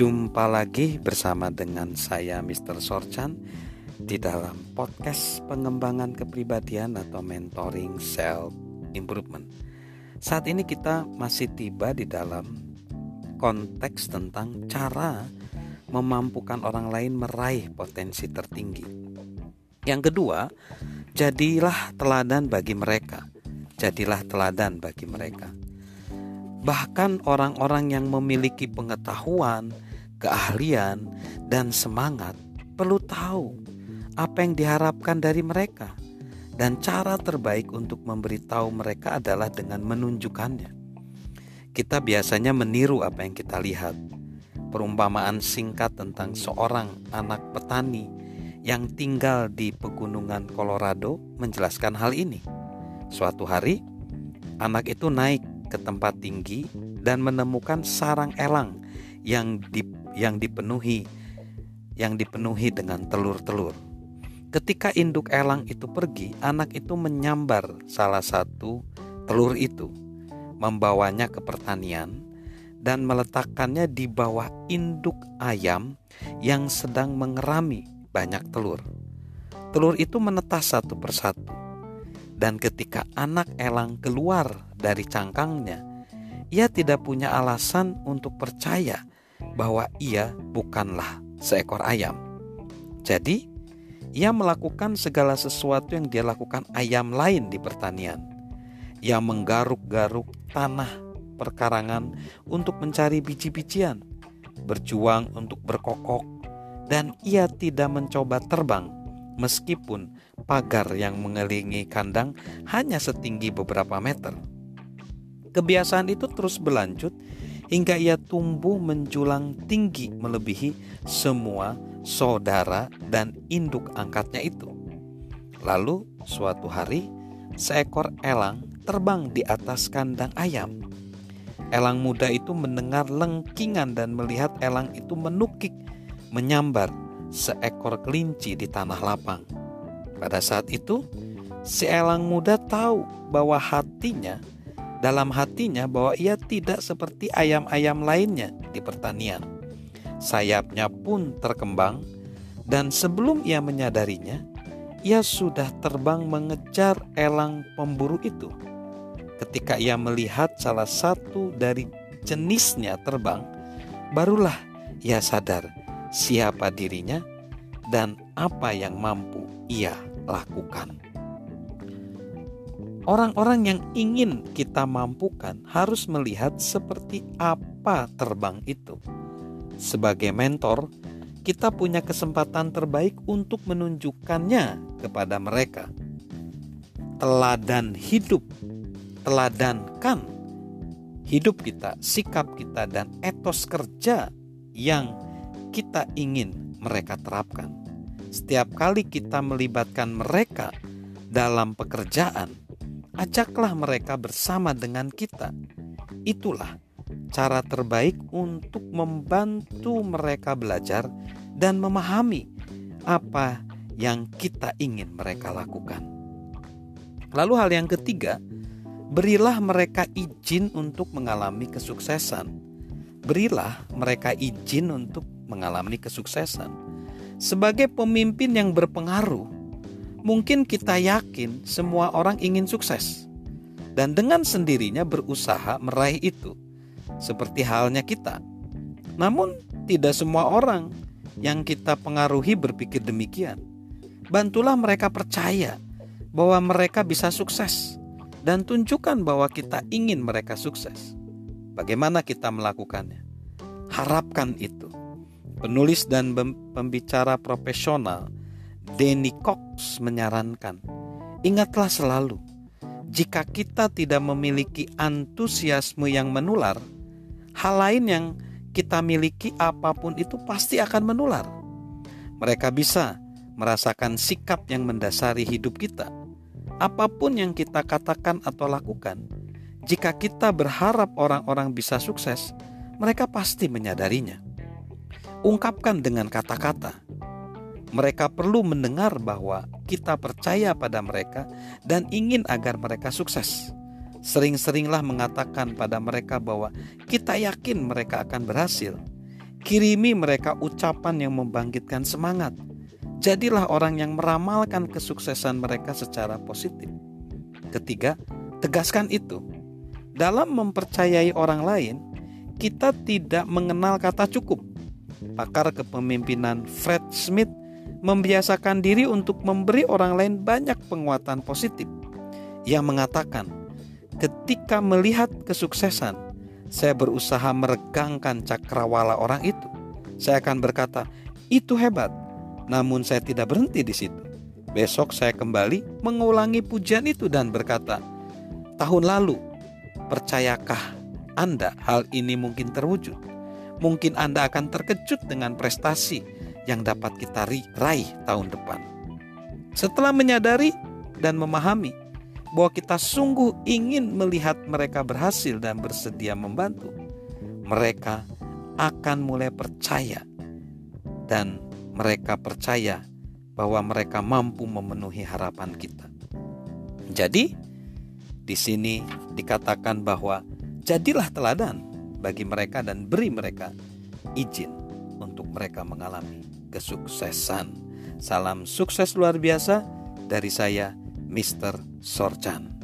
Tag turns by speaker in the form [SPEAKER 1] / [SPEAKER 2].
[SPEAKER 1] Jumpa lagi bersama dengan saya Mr. Sorchan di dalam podcast pengembangan kepribadian atau mentoring self improvement. Saat ini kita masih tiba di dalam konteks tentang cara memampukan orang lain meraih potensi tertinggi. Yang kedua, jadilah teladan bagi mereka. Jadilah teladan bagi mereka. Bahkan orang-orang yang memiliki pengetahuan, keahlian, dan semangat perlu tahu apa yang diharapkan dari mereka. Dan cara terbaik untuk memberitahu mereka adalah dengan menunjukkannya. Kita biasanya meniru apa yang kita lihat. Perumpamaan singkat tentang seorang anak petani yang tinggal di pegunungan Colorado menjelaskan hal ini. Suatu hari, anak itu naik ke tempat tinggi dan menemukan sarang elang yang di, yang dipenuhi yang dipenuhi dengan telur-telur. Ketika induk elang itu pergi, anak itu menyambar salah satu telur itu, membawanya ke pertanian dan meletakkannya di bawah induk ayam yang sedang mengerami banyak telur. Telur itu menetas satu persatu dan ketika anak elang keluar dari cangkangnya, ia tidak punya alasan untuk percaya bahwa ia bukanlah seekor ayam. Jadi, ia melakukan segala sesuatu yang dia lakukan ayam lain di pertanian. Ia menggaruk-garuk tanah perkarangan untuk mencari biji-bijian, berjuang untuk berkokok, dan ia tidak mencoba terbang meskipun pagar yang mengelilingi kandang hanya setinggi beberapa meter. Kebiasaan itu terus berlanjut hingga ia tumbuh menjulang tinggi melebihi semua saudara dan induk angkatnya itu. Lalu suatu hari seekor elang terbang di atas kandang ayam. Elang muda itu mendengar lengkingan dan melihat elang itu menukik menyambar seekor kelinci di tanah lapang. Pada saat itu, si elang muda tahu bahwa hatinya, dalam hatinya bahwa ia tidak seperti ayam-ayam lainnya di pertanian. Sayapnya pun terkembang, dan sebelum ia menyadarinya, ia sudah terbang mengejar elang pemburu itu. Ketika ia melihat salah satu dari jenisnya terbang, barulah ia sadar siapa dirinya dan apa yang mampu ia lakukan. Orang-orang yang ingin kita mampukan harus melihat seperti apa terbang itu. Sebagai mentor, kita punya kesempatan terbaik untuk menunjukkannya kepada mereka. Teladan hidup, teladankan hidup kita, sikap kita, dan etos kerja yang kita ingin mereka terapkan. Setiap kali kita melibatkan mereka dalam pekerjaan, ajaklah mereka bersama dengan kita. Itulah cara terbaik untuk membantu mereka belajar dan memahami apa yang kita ingin mereka lakukan. Lalu, hal yang ketiga, berilah mereka izin untuk mengalami kesuksesan. Berilah mereka izin untuk mengalami kesuksesan. Sebagai pemimpin yang berpengaruh, mungkin kita yakin semua orang ingin sukses, dan dengan sendirinya berusaha meraih itu, seperti halnya kita. Namun, tidak semua orang yang kita pengaruhi berpikir demikian. Bantulah mereka percaya bahwa mereka bisa sukses, dan tunjukkan bahwa kita ingin mereka sukses. Bagaimana kita melakukannya? Harapkan itu. Penulis dan pembicara profesional Danny Cox menyarankan, ingatlah selalu, jika kita tidak memiliki antusiasme yang menular, hal lain yang kita miliki apa pun itu pasti akan menular. Mereka bisa merasakan sikap yang mendasari hidup kita. Apa pun yang kita katakan atau lakukan, jika kita berharap orang-orang bisa sukses, mereka pasti menyadarinya ungkapkan dengan kata-kata. Mereka perlu mendengar bahwa kita percaya pada mereka dan ingin agar mereka sukses. Sering-seringlah mengatakan pada mereka bahwa kita yakin mereka akan berhasil. Kirimi mereka ucapan yang membangkitkan semangat. Jadilah orang yang meramalkan kesuksesan mereka secara positif. Ketiga, tegaskan itu. Dalam mempercayai orang lain, kita tidak mengenal kata cukup. Pakar kepemimpinan Fred Smith membiasakan diri untuk memberi orang lain banyak penguatan positif. Ia mengatakan, ketika melihat kesuksesan, saya berusaha meregangkan cakrawala orang itu. Saya akan berkata, itu hebat, namun saya tidak berhenti di situ. Besok saya kembali mengulangi pujian itu dan berkata, "Tahun lalu, percayakah Anda hal ini mungkin terwujud? Mungkin Anda akan terkejut dengan prestasi yang dapat kita raih tahun depan." Setelah menyadari dan memahami bahwa kita sungguh ingin melihat mereka berhasil dan bersedia membantu, mereka akan mulai percaya dan mereka percaya bahwa mereka mampu memenuhi harapan kita. Jadi, di sini dikatakan bahwa jadilah teladan bagi mereka dan beri mereka izin untuk mereka mengalami kesuksesan. Salam sukses luar biasa dari saya, Mr. Sorchan.